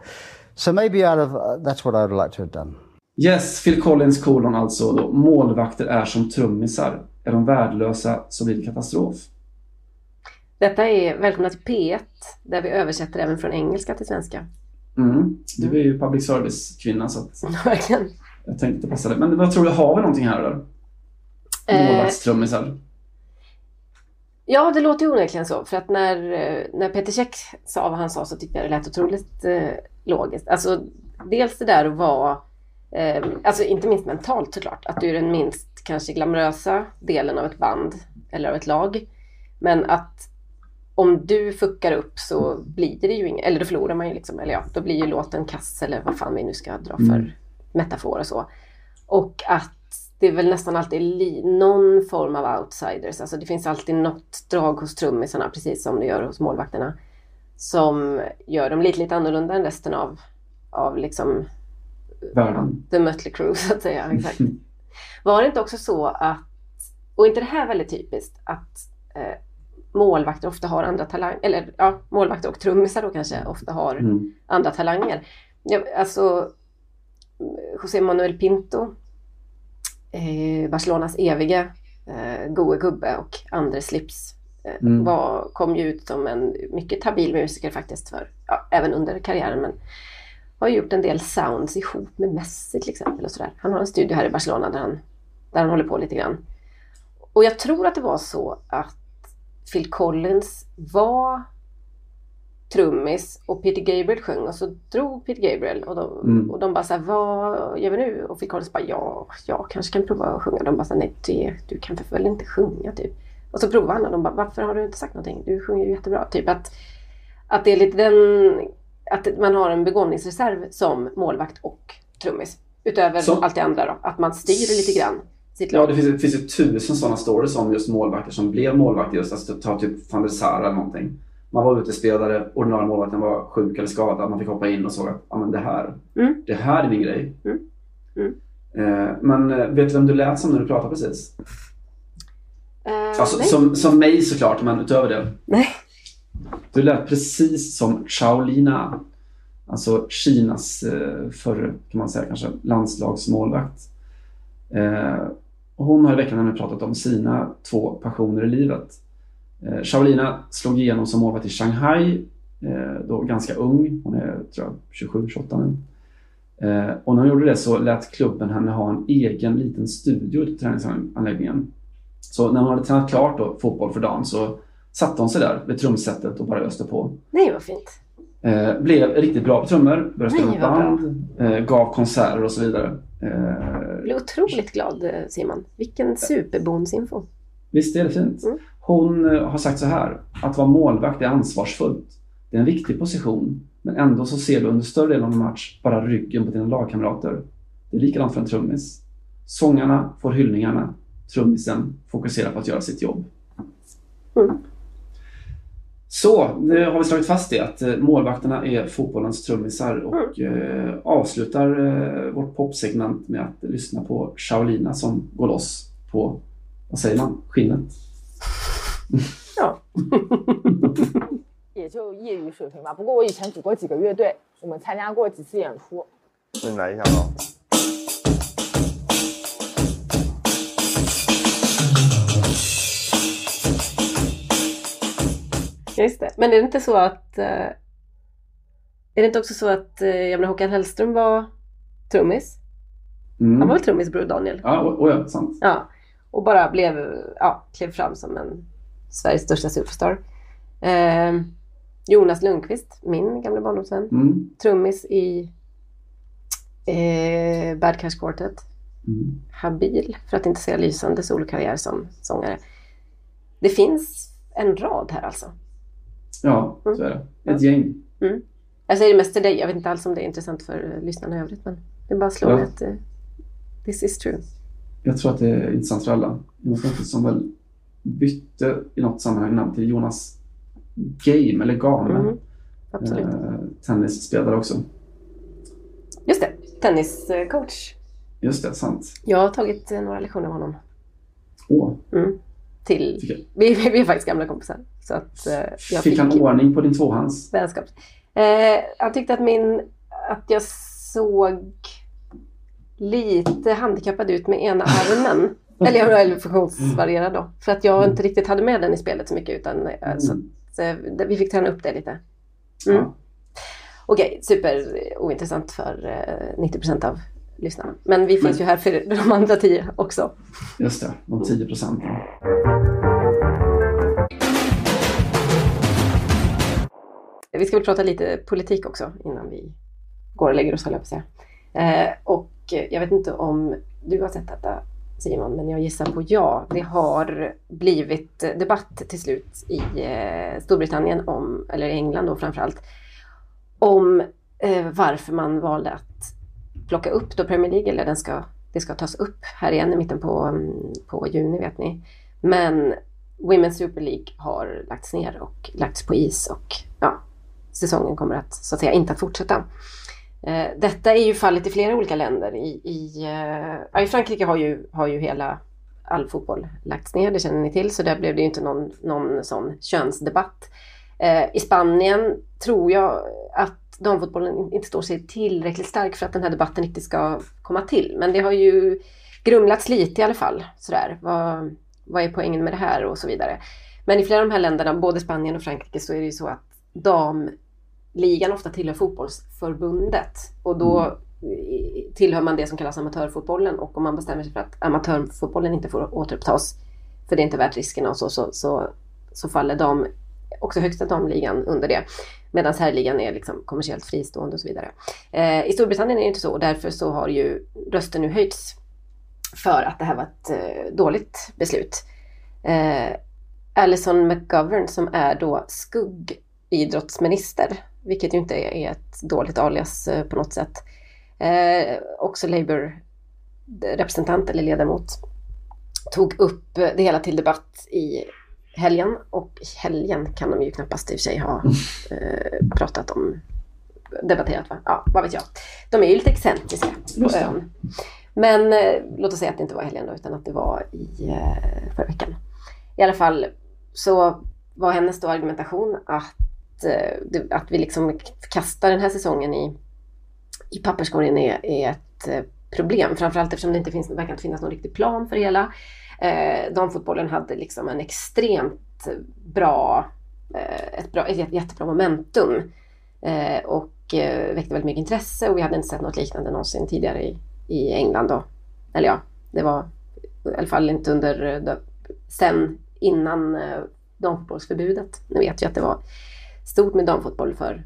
So maybe out of uh, that's what I'd like to have done. Yes, Phil Collins kolon alltså då. Målvakter är som trummisar. Är de värdelösa så blir det katastrof. Detta är Välkomna till P1 där vi översätter även från engelska till svenska. Mm. Du är ju public service-kvinna så att [laughs] Verkligen. jag tänkte passa det. Men vad tror du, har vi någonting här eller? Eh, Målvaktstrummisar. Ja, det låter ju onekligen så. För att när, eh, när Peter Käck sa vad han sa så tyckte jag det lät otroligt eh, logiskt. Alltså, dels det där att vara, eh, alltså inte minst mentalt såklart, att du är den minst kanske glamorösa delen av ett band eller av ett lag. Men att om du fuckar upp så blir det ju inget, eller då förlorar man ju liksom, eller ja, då blir ju låten kass eller vad fan vi nu ska dra för Mm. metafor och så. Och att det är väl nästan alltid någon form av outsiders. Alltså det finns alltid något drag hos trummisarna, precis som det gör hos målvakterna. Som gör dem lite, lite annorlunda än resten av, av liksom Världen. the Mötley Crüe [laughs] så att säga. Exakt. Var det inte också så att, och inte det här väldigt typiskt, att eh, målvakter ofta har andra talanger, eller ja, målvakter och trummisar då kanske ofta har Mm. andra talanger. Ja, alltså José Manuel Pinto, eh, Barcelonas eviga eh, goe gubbe och Andres Slips eh, Mm. var, kom ju ut som en mycket tabil musiker faktiskt för, ja, även under karriären men har gjort en del sounds ihop med Messi till exempel och sådär. Han har en studio här i Barcelona där han, där han håller på lite grann. Och jag tror att det var så att Phil Collins var trummis och Peter Gabriel sjöng och så drog Peter Gabriel och de, Mm. och de bara såhär, vad gör vi nu? Och Phil Collins bara, ja, jag kanske kan prova att sjunga. De bara såhär, nej det, du kan väl inte sjunga typ. Och så provade han och de bara, varför har du inte sagt någonting? Du sjunger ju jättebra. Typ att, att det är lite den, att man har en begåvningsreserv som målvakt och trummis. Utöver Så- allt det andra då. Att man styr lite grann Ja, det finns, det finns ju tusen sådana stories om just målvakter som blev målvakter just. Alltså, ta typ van der Sar eller någonting. Man var utespelare, ordinarie målvakten var sjuk eller skadad. Man fick hoppa in och såg att ah, men det, här, Mm. det här är min grej. Mm. Mm. Eh, men eh, vet du vem du lät som när du pratade precis? Eh, Alltså, som, som mig såklart, men utöver det. nej. Du lät precis som Chaolina. Alltså Kinas eh, förre, kan man säga kanske, landslagsmålvakt. Eh, hon har i veckan nämligen pratat om sina två passioner i livet. Eh, Shaolina slog igenom som målvakt i Shanghai, då ganska ung. Hon är tror jag, 27-28 nu. Och när hon gjorde det så lät klubben henne ha en egen liten studio i träningsanläggningen. Så när hon hade tränat klart då, fotboll för dagen så satte hon sig där vid trumsetet och bara öste på. Nej, vad fint. Eh, blev riktigt bra på trummor, började spela med band, eh, gav konserter och så vidare. Eh, Jag blev otroligt glad eh, Simon. Vilken superbonsinfo. visst är det fint? Mm. Hon eh, har sagt så här, att vara målvakt är ansvarsfullt. Det är en viktig position, men ändå så ser du under större delen av en match bara ryggen på dina lagkamrater. Det är likadant för en trummis. Sångarna får hyllningarna, trummisen fokuserar på att göra sitt jobb. Mm. Så, nu har vi slagit fast det att eh, målvakterna är fotbollens trummisar och eh, avslutar eh, vårt popsegment med att lyssna på Shaolina som går loss på, vad säger man, skinnet. [laughs] 也就业余水平吧。不过我以前组过几个乐队，我们参加过几次演出。那你来一下吧。 Just det. Men är det inte så att... eh, Är det inte också så att, eh, jag menar Håkan Hellström var trummis? Mm. Han var väl trummis bror Daniel? Ja, och, och ja, sant. Ja. Och bara blev, ja, klev fram som en Sveriges största superstar. Eh, Jonas Lundqvist, min gamla barndomsvän. Mm. Trummis i eh, Bad Cash Quartet. Mm. Habil, för att inte säga lysande solokarriär som sångare. Det finns en rad här alltså. Ja, så är det. Ett gäng. Mm. Jag säger det mest till dig, jag vet inte alls om det är intressant för lyssnarna i övrigt men det bara att slå Ja. mig att eh, this is true. Jag tror att det är intressant för alla. Jonas som väl bytte i något sammanhang namn till Jonas Game eller Game. Mm, absolut. Eh, tennisspelare också. Just det, tenniscoach. Just det, sant. Jag har tagit eh, några lektioner av honom. Åh, Mm. Till, vi vi är faktiskt gamla kompisar. Så att, eh, jag fick han ordning på din tvåhands? vänskap. Eh, han tyckte att min, att jag såg lite handikappad ut med ena armen. [laughs] Eller jag var funktionsvarierad då. För att jag inte riktigt hade med den i spelet så mycket utan eh, så att, eh, vi fick träna upp det lite. Mm. Ja. Okej, super ointressant för eh, 90% av lyssnarna. Men vi finns ju här för de andra 10 också. Just det, de 10 procenten. Vi ska väl prata lite politik också innan vi går och lägger oss, höll jag på att säga. Eh, och jag vet inte om du har sett detta Simon, men jag gissar på ja. Det har blivit debatt till slut i eh, Storbritannien, om, eller England då framförallt, om eh, varför man valde att plocka upp då Premier League, eller den ska, det ska tas upp här igen i mitten på, mm, på juni vet ni. Men Women's Super League har lagts ner och lagts på is och ja, säsongen kommer att, så att säga, inte att fortsätta. Eh, detta är ju fallet i flera olika länder. I, i, eh, ja, i Frankrike har ju, har ju hela all fotboll lagts ner, det känner ni till, så där blev det ju inte någon, någon sån könsdebatt. Eh, I Spanien tror jag att damfotbollen inte står sig tillräckligt stark för att den här debatten inte ska komma till. Men det har ju grumlats lite i alla fall. Sådär. Vad, vad är poängen med det här och så vidare. Men i flera av de här länderna, både Spanien och Frankrike, så är det ju så att damligan ofta tillhör fotbollsförbundet. Och då i- tillhör man det som kallas amatörfotbollen. Och om man bestämmer sig för att amatörfotbollen inte får återupptas, för det är inte värt riskerna och så, så, så, så faller dam, också högsta damligan under det. Medan herrligan är liksom kommersiellt fristående och så vidare. Eh, I Storbritannien är det inte så och därför så har ju rösten nu höjts för att det här var ett eh, dåligt beslut. Eh, Alison McGovern som är då skuggidrottsminister, vilket ju inte är, ett dåligt alias eh, på något sätt. Eh, också Labour-representant eller ledamot tog upp eh, det hela till debatt i helgen och helgen kan de ju knappast i och för sig ha eh, pratat om debatterat va? Ja, vad vet jag. De är ju lite excentriska på ön. Men eh, låt oss säga att det inte var helgen då, utan att det var i eh, förra veckan. I alla fall så var hennes då argumentation att, Eh, att vi liksom kastar den här säsongen i, i papperskorgen är, är ett eh, problem. Framförallt eftersom det inte finns, verkar inte finnas någon riktig plan för det hela. Eh, damfotbollen hade liksom en extremt bra, eh, ett, bra, ett jättebra momentum. Eh, och eh, väckte väldigt mycket intresse och vi hade inte sett något liknande någonsin tidigare i, i England då. Eller ja, det var i alla fall inte under, eh, då- sen innan eh, damfotbollsförbudet. Ni vet ju att det var stort med damfotboll för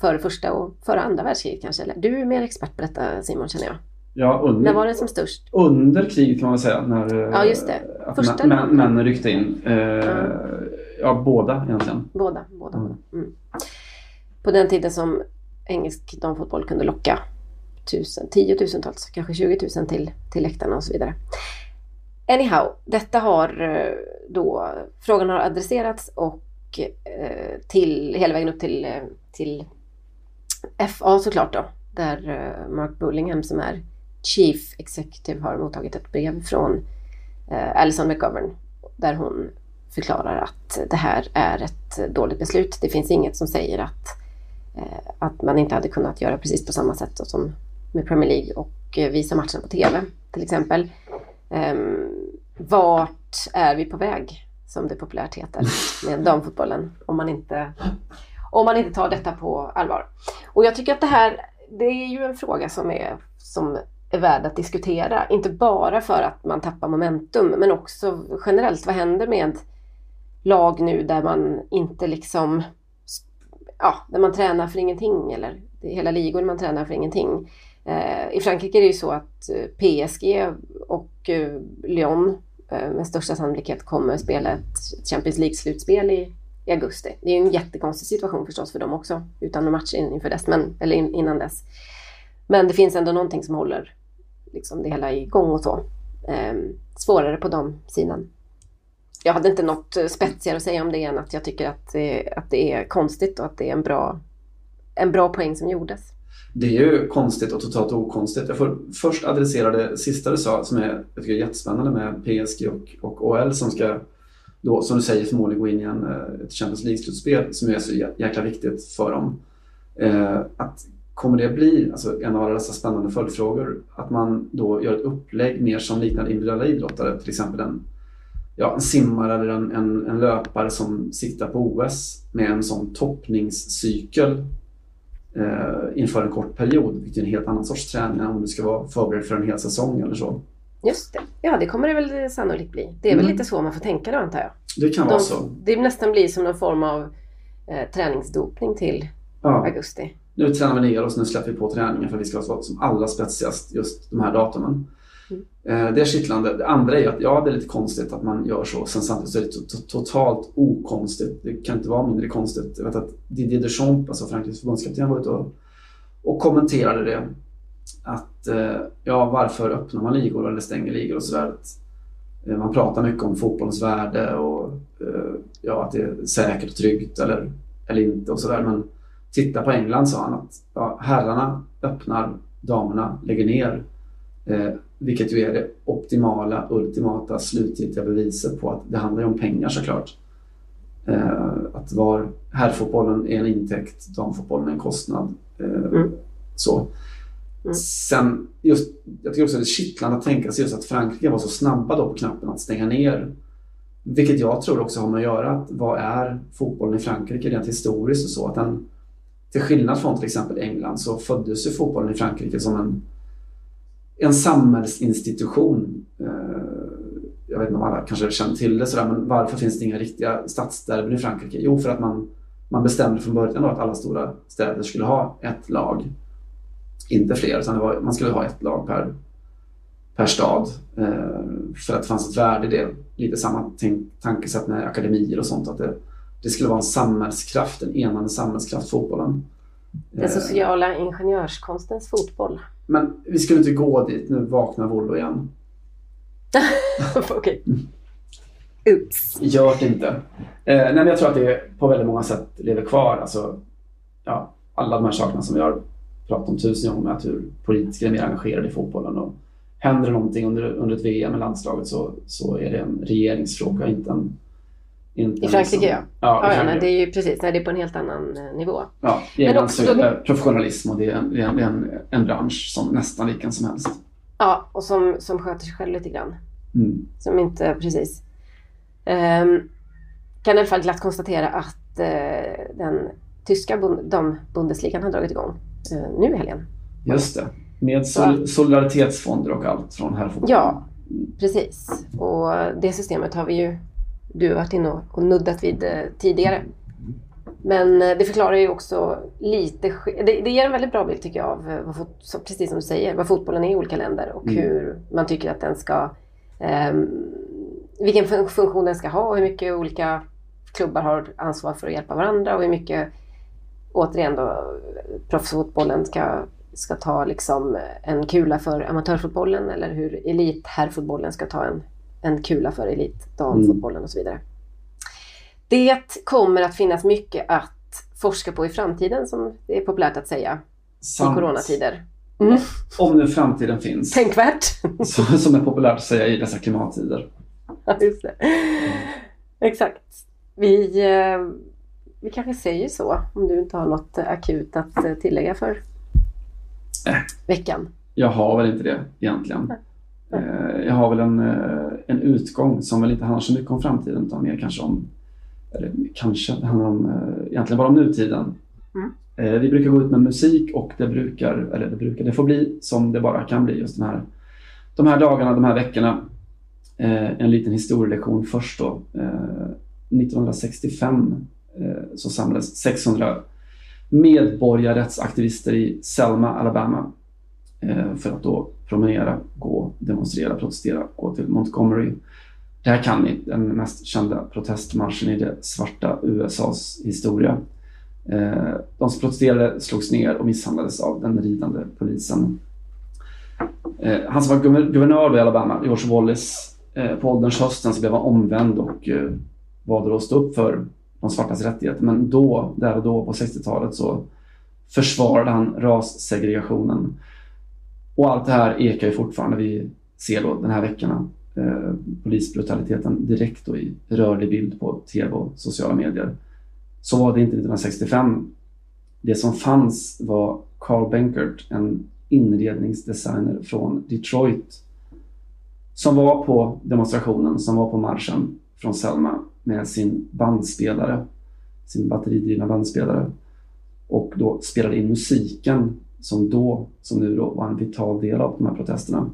före första och före andra världskriget kanske. Eller, du är mer expert på detta Simon känner jag. Ja, När under, var den som störst? under kriget kan man säga. När, eh, Ja, just det. Att Första män, männen ryckte in. Eh, Ja, båda egentligen. Båda. båda. Mm. Mm. På den tiden som engelsk damfotboll kunde locka tusen, tiotusentals, kanske 20 000 till, till läktarna och så vidare. anyhow, detta har eh, då, frågan har adresserats och Eh, till, hela vägen upp till, eh, till FA såklart då. Där eh, Mark Bullingham som är Chief Executive har mottagit ett brev från Alison McGovern där hon förklarar att det här är ett dåligt beslut. Det finns inget som säger att, att man inte hade kunnat göra precis på samma sätt som med Premier League och visa matchen på TV till exempel. Ehm, vart är vi på väg, som det populärt heter, med damfotbollen om man inte, om man inte tar detta på allvar. Och jag tycker att det här, det är ju en fråga som är, som är värd att diskutera. Inte bara för att man tappar momentum, men också generellt. Vad händer med lag nu där man inte liksom, ja, där man tränar för ingenting eller hela ligor man tränar för ingenting. Eh, I Frankrike är det ju så att eh, PSG och eh, Lyon Eh, med största sannolikhet kommer spela ett Champions League-slutspel i, i augusti. Det är ju en jättekonstig situation förstås för dem också, utan match inför dess, men, eller in, innan dess. Men det finns ändå någonting som håller liksom, det hela igång och så. Eh, svårare på de sidan. Jag hade inte något eh, spetsigare att säga om det än att jag tycker att, att det är konstigt och att det är en bra, en bra poäng som gjordes det är ju konstigt och totalt okonstigt. Jag får först adressera det sista du sa som är, jag tycker är jättespännande med PSG och, och OL som ska då, som du säger, förmodligen gå in i en, eh, ett Champions League-slutspel som är så jäkla viktigt för dem. Eh, att kommer det bli, alltså en av alla dessa spännande följdfrågor, att man då gör ett upplägg mer som liknar individuella idrottare, till exempel en, ja, en simmare eller en, en, en löpare som siktar på OS med en sån toppningscykel inför en kort period, vilket är en helt annan sorts träning än om du ska vara förberedd för en hel säsong eller så. Just det. Ja, det kommer det väl sannolikt bli. Det är mm. väl lite så man får tänka då antar jag. Det kan De, vara så. Det nästan blir som någon form av eh, träningsdopning till ja. augusti. Nu tränar vi ner oss, nu släpper vi på träningen för vi ska vara som allra spetsigast just de här datumen. Mm. Det är kittlande. Det andra är att ja, det är lite konstigt att man gör så. Sen samtidigt så är det totalt okonstigt. Det kan inte vara mindre konstigt. Jag vet att Didier Deschamps, alltså Frankrikes förbundskapten, var ute och, och kommenterade det. Att eh, ja, varför öppnar man ligor eller stänger ligor och sådär. Eh, man pratar mycket om fotbollens värde och ja, att det är säkert och tryggt eller, eller inte och sådär. Men titta på England sa han att ja, herrarna öppnar, damerna lägger ner. Eh, vilket ju är det optimala, ultimata, slutgiltiga beviset på att det handlar om pengar såklart. Eh, att var herrfotbollen är en intäkt, damfotbollen är en kostnad. Eh, mm. Så. Mm. Sen, just, jag tycker också det är kittlande att tänka sig just att Frankrike var så snabba då på knappen att stänga ner. Vilket jag tror också har med att göra att vad är fotbollen i Frankrike rent historiskt och så. Att den, till skillnad från till exempel England så föddes ju fotbollen i Frankrike som en en samhällsinstitution. Eh, jag vet inte om alla kanske känner till det sådär, men varför finns det inga riktiga stadsderbyn i Frankrike? Jo, för att man, man bestämde från början att alla stora städer skulle ha ett lag. Inte fler, utan var, man skulle ha ett lag per, per stad. Eh, för att det fanns ett värde i det. Lite samma tankesätt med akademier och sånt. Att det, det skulle vara en samhällskraft, en enande samhällskraft, fotbollen. Den sociala ingenjörskonstens fotboll. Men vi skulle inte gå dit. Nu vaknar Volvo igen. [laughs] Okej. Oops. Gör det inte. Eh, nej, men jag tror att det på väldigt många sätt lever kvar. Alltså, ja, alla de här sakerna som vi har pratat om tusen gånger med att hur politiker är mer engagerade i fotbollen. Och händer det någonting under, under ett VM med landslaget så, så är det en regeringsfråga, inte en inte I Frankrike liksom, ja. Ja, ja nej, det är ju precis, nej, det är på en helt annan eh, nivå. Ja, det är också, en professionalism och det är, en, det är en, en, bransch som nästan vilken som helst. Ja, och som, som sköter sig själv lite grann. Mm. Som inte, precis. Um, kan i alla fall glatt konstatera att uh, den tyska bund, Bundesligan har dragit igång uh, nu i helgen. Just det. Med sol solidaritetsfonder och allt från herrfotbollen. Ja, precis. Och det systemet har vi ju du har varit inne och nuddat vid eh, tidigare. Men eh, det förklarar ju också lite, det, det ger en väldigt bra bild tycker jag av, eh, vad, precis som du säger, vad fotbollen är i olika länder och mm. hur man tycker att den ska, um, vilken funktion den ska ha och hur mycket olika klubbar har ansvar för att hjälpa varandra och hur mycket, återigen då, proffsfotbollen ska, ska ta liksom en kula för amatörfotbollen eller hur elitherrfotbollen ska ta en en kula för elitdamfotbollen och så vidare. Det kommer att finnas mycket att forska på i framtiden som det är populärt att säga i Sant. coronatider. Mm. Om nu framtiden finns. Tänkvärt! [laughs] Som, som är populärt att säga i dessa klimattider. Ja, just det. Exakt. Vi, eh, vi kanske säger så om du inte har något akut att eh, tillägga för Äh. veckan. Jag har väl inte det egentligen. Eh, Jag har väl en, eh, en utgång som väl inte handlar så mycket om framtiden utan mer kanske om, eller kanske, det handlar om, eh, egentligen bara om nutiden. Mm. Vi brukar gå ut med musik och det brukar, eller det brukar, det får bli som det bara kan bli just den här, de här dagarna, de här veckorna. En liten historielektion först då. Eh, 1965 eh, så samlades 600 medborgarrättsaktivister i Selma, Alabama för att då promenera, gå, demonstrera, protestera, gå till Montgomery. Det här kan ni, den mest kända protestmarschen i det svarta USAs historia. Eh, de som protesterade slogs ner och misshandlades av den ridande polisen. Eh, han som var guvernör i Alabama, George Wallace, eh, på ålderns hösten så blev han omvänd och valde att stå upp för de svartas rättigheter. Men då, där och då på 60-talet så försvarade han rassegregationen. Och allt det här ekar ju fortfarande. Vi ser då den här veckorna eh, polisbrutaliteten direkt då i rörlig bild på tv och sociala medier. Så var det inte 1965. Det som fanns var Carl Benkert, en inredningsdesigner från Detroit som var på demonstrationen, som var på marschen från Selma med sin bandspelare, sin batteridrivna bandspelare och då spelade in musiken som då, som nu då, var en vital del av de här protesterna.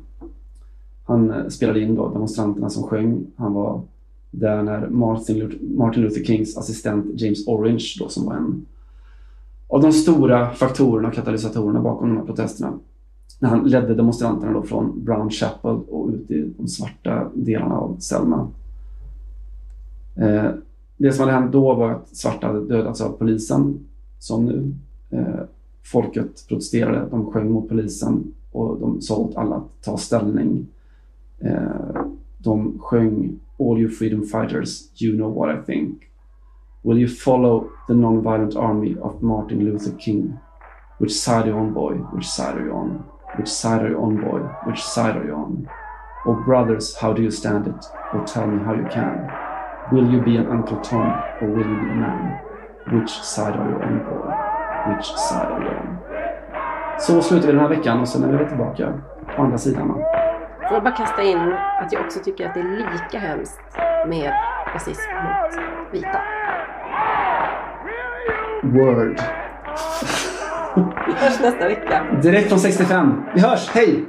Han eh, spelade in då demonstranterna som sjöng. Han var där när Martin Luther, Martin Luther Kings assistent James Orange då, som var en av de stora faktorerna och katalysatorerna bakom de här protesterna. När han ledde demonstranterna då från Brown Chapel och ut i de svarta delarna av Selma. Eh, det som hade hänt då var att svarta hade dödats av polisen, som nu. Eh, folket protesterade, de sjöng mot polisen och de sa åt alla att ta ställning. Eh, de sjöng All you freedom fighters, you know what I think. Will you follow the non-violent army of Martin Luther King? Which side are you on boy? Which side are you on? Which side are you on boy? Which side are you on? Oh brothers, how do you stand it? Oh tell me how you can. Will you be an Uncle Tom or will you be a man? Which side are you on boy? Which side you on? Så slutar vi den här veckan och sen är vi tillbaka på andra sidan. Får jag bara kasta in att jag också tycker att det är lika hemskt med rasism mot vita. Word. Vi hörs nästa vecka. Direkt från 65. Vi hörs, hej!